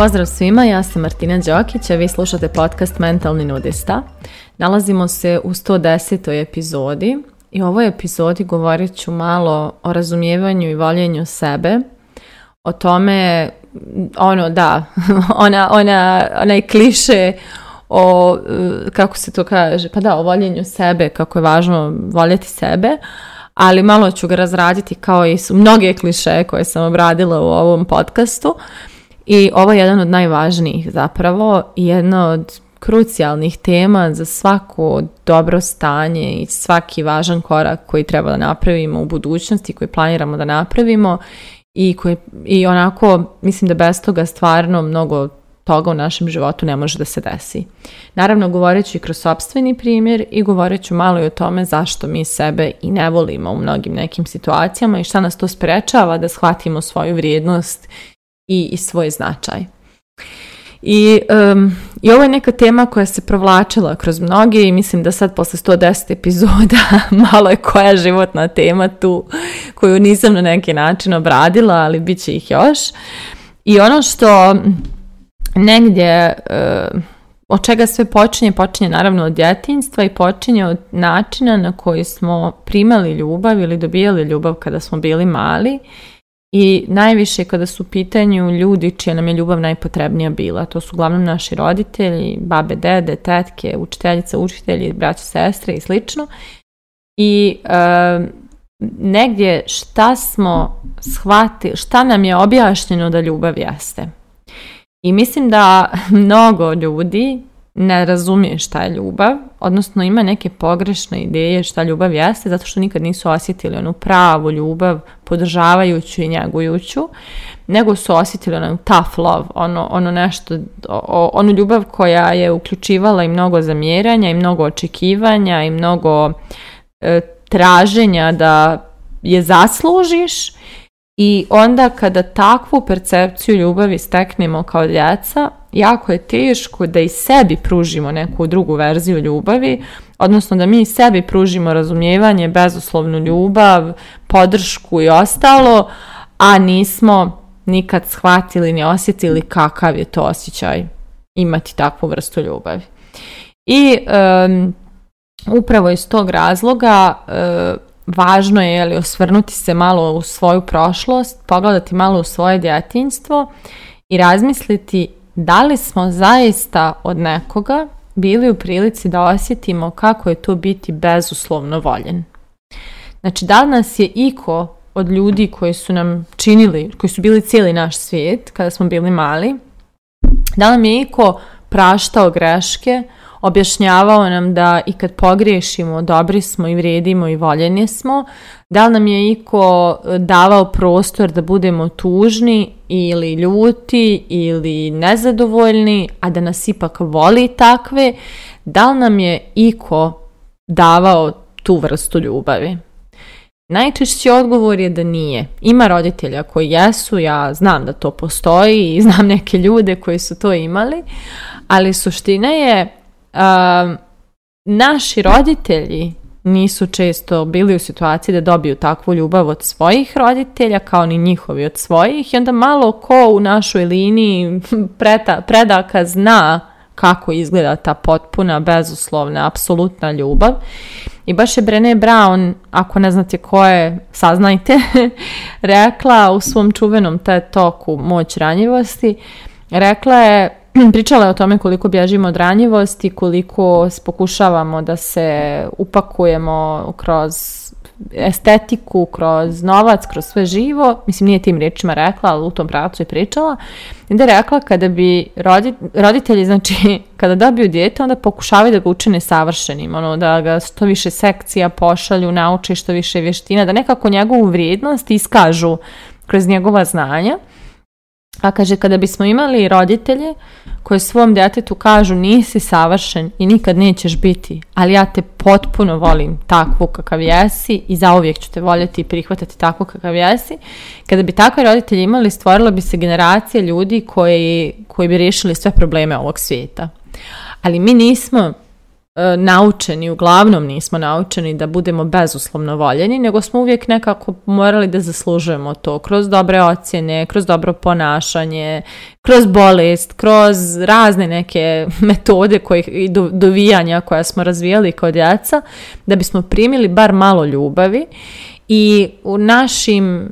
Pozdrav svima, ja sam Martina Đokić, a vi slušate podcast Mentalni nudista. Nalazimo se u 110. epizodi i u ovoj epizodi govorit ću malo o razumijevanju i voljenju sebe, o tome, ono da, ona, ona, onaj kliše o, e, kako se to kaže, pa da, o voljenju sebe, kako je važno voljeti sebe, ali malo ću ga razraditi kao i su mnoge kliše koje sam obradila u ovom podcastu. I ovo je jedan od najvažnijih zapravo, jedna od krucijalnih tema za svako dobro stanje i svaki važan korak koji treba da napravimo u budućnosti, koji planiramo da napravimo i, koji, i onako mislim da bez toga stvarno mnogo toga u našem životu ne može da se desi. Naravno, govorit i kroz sobstveni primjer i govorit ću malo i o tome zašto mi sebe i ne volimo u mnogim nekim situacijama i šta nas to sprečava da shvatimo svoju vrijednost i, i svoj značaj. I, ovo je neka tema koja se provlačila kroz mnoge i mislim da sad posle 110 epizoda malo je koja životna tema tu koju nisam na neki način obradila, ali bit će ih još. I ono što negdje, eh, od čega sve počinje, počinje naravno od djetinjstva i počinje od načina na koji smo primali ljubav ili dobijali ljubav kada smo bili mali i najviše kada su u pitanju ljudi čija nam je ljubav najpotrebnija bila. To su uglavnom naši roditelji, babe, dede, tetke, učiteljice, učitelji, braće, sestre i slično. I negdje šta smo shvatili, šta nam je objašnjeno da ljubav jeste. I mislim da mnogo ljudi ne razumije šta je ljubav, odnosno ima neke pogrešne ideje šta ljubav jeste, zato što nikad nisu osjetili onu pravu ljubav, podržavajuću i njegujuću, nego su osjetili onu tough love, ono, ono nešto, onu ljubav koja je uključivala i mnogo zamjeranja, i mnogo očekivanja, i mnogo e, traženja da je zaslužiš i onda kada takvu percepciju ljubavi steknemo kao djeca, jako je teško da i sebi pružimo neku drugu verziju ljubavi, odnosno da mi sebi pružimo razumijevanje, bezoslovnu ljubav, podršku i ostalo, a nismo nikad shvatili ni osjetili kakav je to osjećaj imati takvu vrstu ljubavi. I upravo iz tog razloga važno je li, osvrnuti se malo u svoju prošlost, pogledati malo u svoje djetinjstvo i razmisliti da li smo zaista od nekoga bili u prilici da osjetimo kako je to biti bezuslovno voljen. Znači, da li nas je iko od ljudi koji su nam činili, koji su bili cijeli naš svijet kada smo bili mali, da li nam je iko praštao greške, objašnjavao nam da i kad pogriješimo, dobri smo i vrijedimo i voljeni smo, da li nam je iko e, davao prostor da budemo tužni ili ljuti ili nezadovoljni, a da nas ipak voli takve, da li nam je iko davao tu vrstu ljubavi? Najčešći odgovor je da nije. Ima roditelja koji jesu, ja znam da to postoji i znam neke ljude koji su to imali, ali suština je naši roditelji nisu često bili u situaciji da dobiju takvu ljubav od svojih roditelja kao ni njihovi od svojih i onda malo ko u našoj liniji predaka zna kako izgleda ta potpuna, bezuslovna, apsolutna ljubav. I baš je Brené Brown, ako ne znate ko je, saznajte, rekla u svom čuvenom TED toku Moć ranjivosti, rekla je pričala je o tome koliko bježimo od ranjivosti, koliko pokušavamo da se upakujemo kroz estetiku, kroz novac, kroz sve živo, mislim nije tim riječima rekla, ali u tom pravcu je pričala, da je rekla kada bi roditelji, znači kada dobiju dijete, onda pokušavaju da ga učine savršenim, ono da ga što više sekcija pošalju, nauče što više vještina, da nekako njegovu vrijednost iskažu kroz njegova znanja. A kaže, kada bismo imali roditelje koje svom djetetu kažu nisi savršen i nikad nećeš biti, ali ja te potpuno volim takvu kakav jesi i zauvijek ću te voljeti i prihvatati takvu kakav jesi, kada bi takve roditelje imali, stvorila bi se generacija ljudi koji, koji bi riješili sve probleme ovog svijeta. Ali mi nismo E, naučeni, uglavnom nismo naučeni da budemo bezuslovno voljeni, nego smo uvijek nekako morali da zaslužujemo to kroz dobre ocjene, kroz dobro ponašanje, kroz bolest, kroz razne neke metode koje, i dovijanja koja smo razvijali kao djeca, da bismo primili bar malo ljubavi i u našim,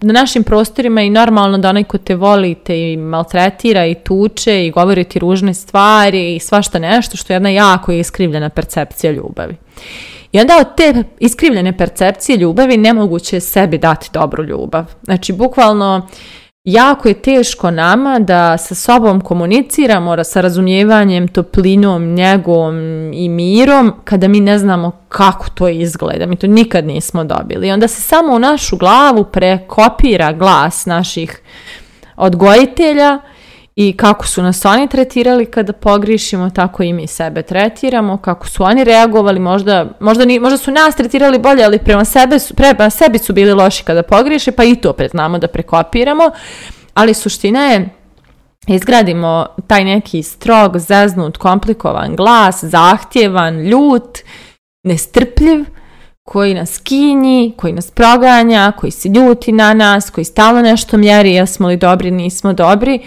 na našim prostorima i normalno da onaj ko te voli te i maltretira i tuče i govori ti ružne stvari i svašta nešto što je jedna jako iskrivljena percepcija ljubavi. I onda od te iskrivljene percepcije ljubavi nemoguće je sebi dati dobru ljubav. Znači, bukvalno jako je teško nama da sa sobom komuniciramo sa razumijevanjem, toplinom, njegom i mirom kada mi ne znamo kako to izgleda. Mi to nikad nismo dobili. Onda se samo u našu glavu prekopira glas naših odgojitelja i kako su nas oni tretirali kada pogrišimo, tako i mi sebe tretiramo, kako su oni reagovali, možda, možda, ni, možda su nas tretirali bolje, ali prema, sebe su, prema sebi su bili loši kada pogriše, pa i to opet znamo da prekopiramo, ali suština je izgradimo taj neki strog, zeznut, komplikovan glas, zahtjevan, ljut, nestrpljiv, koji nas kinji, koji nas proganja, koji se ljuti na nas, koji stalno nešto mjeri, jesmo li dobri, nismo dobri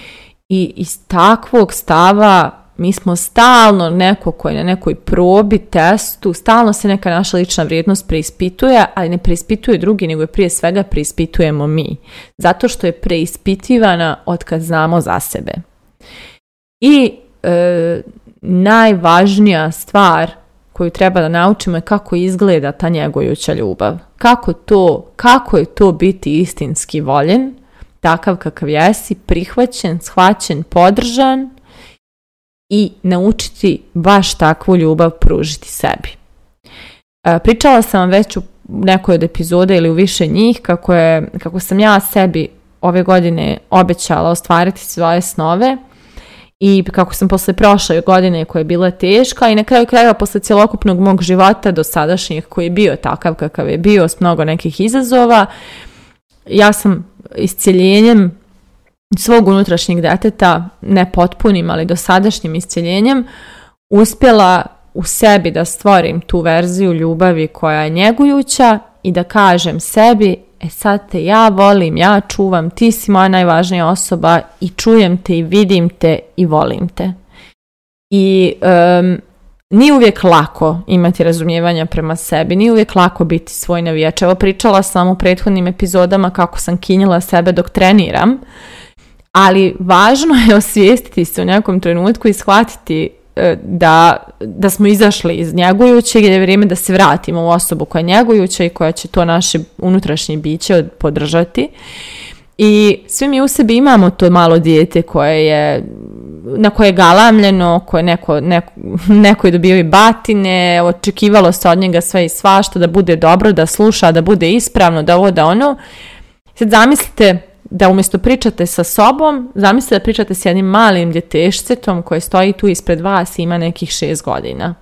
i iz takvog stava mi smo stalno neko koji na nekoj probi, testu, stalno se neka naša lična vrijednost preispituje, ali ne preispituje drugi, nego je prije svega preispitujemo mi. Zato što je preispitivana otkad znamo za sebe. I e, najvažnija stvar koju treba da naučimo je kako izgleda ta njegojuća ljubav. Kako to, kako je to biti istinski voljen, takav kakav jesi, prihvaćen, shvaćen, podržan i naučiti baš takvu ljubav pružiti sebi. E, pričala sam vam već u nekoj od epizoda ili u više njih kako, je, kako sam ja sebi ove godine obećala ostvariti svoje snove i kako sam posle prošle godine koja je bila teška i na kraju kraja posle cjelokupnog mog života do sadašnjih koji je bio takav kakav je bio s mnogo nekih izazova, ja sam iscjeljenjem svog unutrašnjeg deteta, ne potpunim, ali dosadašnjim iscjeljenjem, uspjela u sebi da stvorim tu verziju ljubavi koja je njegujuća i da kažem sebi, e sad te ja volim, ja čuvam, ti si moja najvažnija osoba i čujem te i vidim te i volim te. I nije uvijek lako imati razumijevanja prema sebi, nije uvijek lako biti svoj navijač. Evo pričala sam u prethodnim epizodama kako sam kinjela sebe dok treniram, ali važno je osvijestiti se u nekom trenutku i shvatiti e, da, da smo izašli iz njegujućeg da je vrijeme da se vratimo u osobu koja je njegujuća i koja će to naše unutrašnje biće podržati. I svi mi u sebi imamo to malo dijete koje je na koje je galamljeno, koje neko, neko, neko je dobio i batine, očekivalo se od njega sve i svašta, da bude dobro, da sluša, da bude ispravno, da ovo, da ono. Sad zamislite da umjesto pričate sa sobom, zamislite da pričate s jednim malim djetešcetom koje stoji tu ispred vas i ima nekih šest godina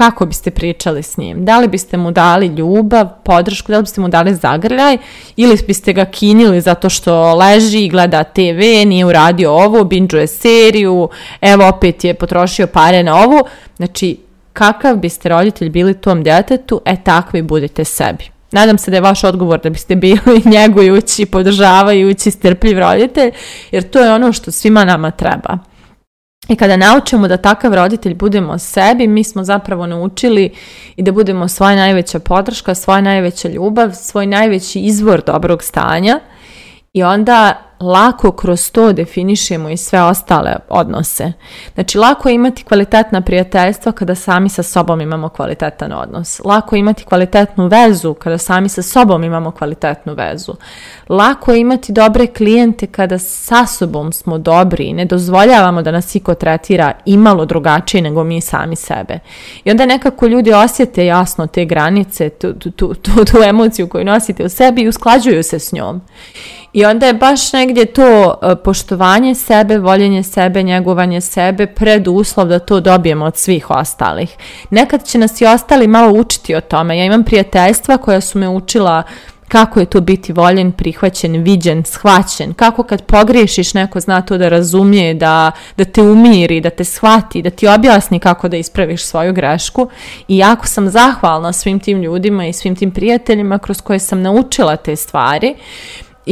kako biste pričali s njim? Da li biste mu dali ljubav, podršku, da li biste mu dali zagrljaj ili biste ga kinili zato što leži i gleda TV, nije uradio ovo, binđuje seriju, evo opet je potrošio pare na ovo. Znači, kakav biste roditelj bili tom djetetu, e takvi budete sebi. Nadam se da je vaš odgovor da biste bili njegujući, podržavajući, strpljiv roditelj, jer to je ono što svima nama treba. I kada naučimo da takav roditelj budemo sebi, mi smo zapravo naučili i da budemo svoja najveća podrška, svoja najveća ljubav, svoj najveći izvor dobrog stanja i onda lako kroz to definišemo i sve ostale odnose. Znači, lako je imati kvalitetna prijateljstva kada sami sa sobom imamo kvalitetan odnos. Lako je imati kvalitetnu vezu kada sami sa sobom imamo kvalitetnu vezu. Lako je imati dobre klijente kada sa sobom smo dobri i ne dozvoljavamo da nas iko tretira imalo drugačije nego mi sami sebe. I onda nekako ljudi osjete jasno te granice, tu, tu, tu, tu emociju koju nosite u sebi i usklađuju se s njom. I onda je baš negdje to e, poštovanje sebe, voljenje sebe, njegovanje sebe preduslov da to dobijemo od svih ostalih. Nekad će nas i ostali malo učiti o tome. Ja imam prijateljstva koja su me učila kako je to biti voljen, prihvaćen, viđen, shvaćen, kako kad pogriješiš neko zna to da razumije, da, da te umiri, da te shvati, da ti objasni kako da ispraviš svoju grešku i jako sam zahvalna svim tim ljudima i svim tim prijateljima kroz koje sam naučila te stvari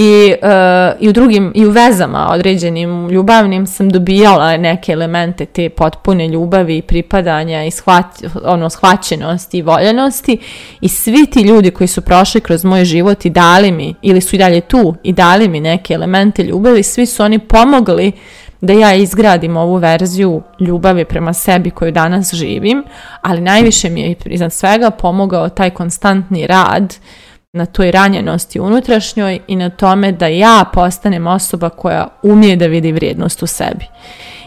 i, e, i u drugim, i u vezama određenim ljubavnim sam dobijala neke elemente te potpune ljubavi i pripadanja i shvat, ono, shvaćenosti i voljenosti i svi ti ljudi koji su prošli kroz moj život i dali mi, ili su i dalje tu i dali mi neke elemente ljubavi, svi su oni pomogli da ja izgradim ovu verziju ljubavi prema sebi koju danas živim, ali najviše mi je iznad svega pomogao taj konstantni rad na toj ranjenosti unutrašnjoj i na tome da ja postanem osoba koja umije da vidi vrijednost u sebi.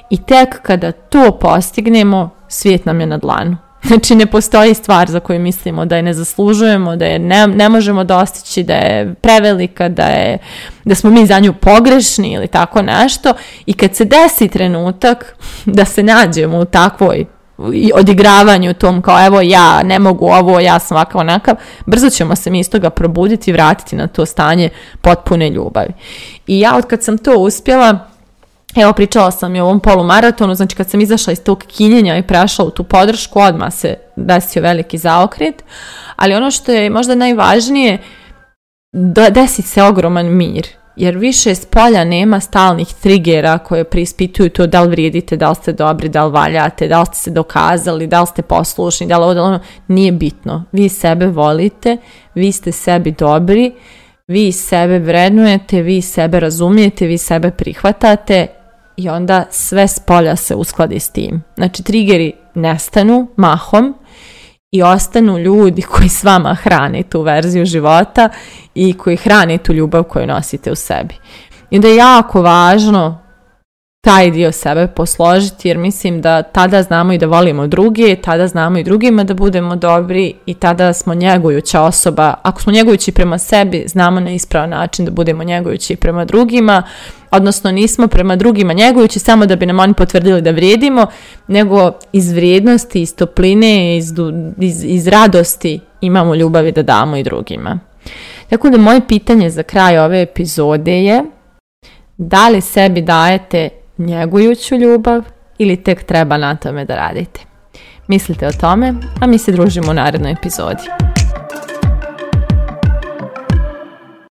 I tek kada to postignemo, svijet nam je na dlanu. Znači ne postoji stvar za koju mislimo da je ne zaslužujemo, da je ne, možemo dostići, da je prevelika, da, je, da smo mi za nju pogrešni ili tako nešto. I kad se desi trenutak da se nađemo u takvoj i odigravanju tom kao evo ja ne mogu ovo, ja sam ovakav onakav, brzo ćemo se mi iz toga probuditi i vratiti na to stanje potpune ljubavi. I ja od kad sam to uspjela, Evo, pričala sam i o ovom polumaratonu, znači kad sam izašla iz tog kinjenja i prešla u tu podršku, odmah se desio veliki zaokret, ali ono što je možda najvažnije, da desi se ogroman mir jer više spolja nema stalnih trigera koje preispituju to da li vrijedite, da li ste dobri, da li valjate, da li ste se dokazali, da li ste poslušni, da li ovo, ono, nije bitno. Vi sebe volite, vi ste sebi dobri, vi sebe vrednujete, vi sebe razumijete, vi sebe prihvatate i onda sve spolja se uskladi s tim. Znači, trigeri nestanu mahom, i ostanu ljudi koji s vama hrane tu verziju života i koji hrane tu ljubav koju nosite u sebi. I onda je jako važno taj dio sebe posložiti jer mislim da tada znamo i da volimo druge, tada znamo i drugima da budemo dobri i tada smo njegujuća osoba. Ako smo njegujući prema sebi, znamo na ispravan način da budemo njegujući prema drugima, odnosno nismo prema drugima njegujući samo da bi nam oni potvrdili da vrijedimo, nego iz vrijednosti, iz topline, iz, iz, iz radosti imamo ljubavi da damo i drugima. Tako da moje pitanje za kraj ove epizode je da li sebi dajete njegujuću ljubav ili tek treba na tome da radite? Mislite o tome, a mi se družimo u narednoj epizodi.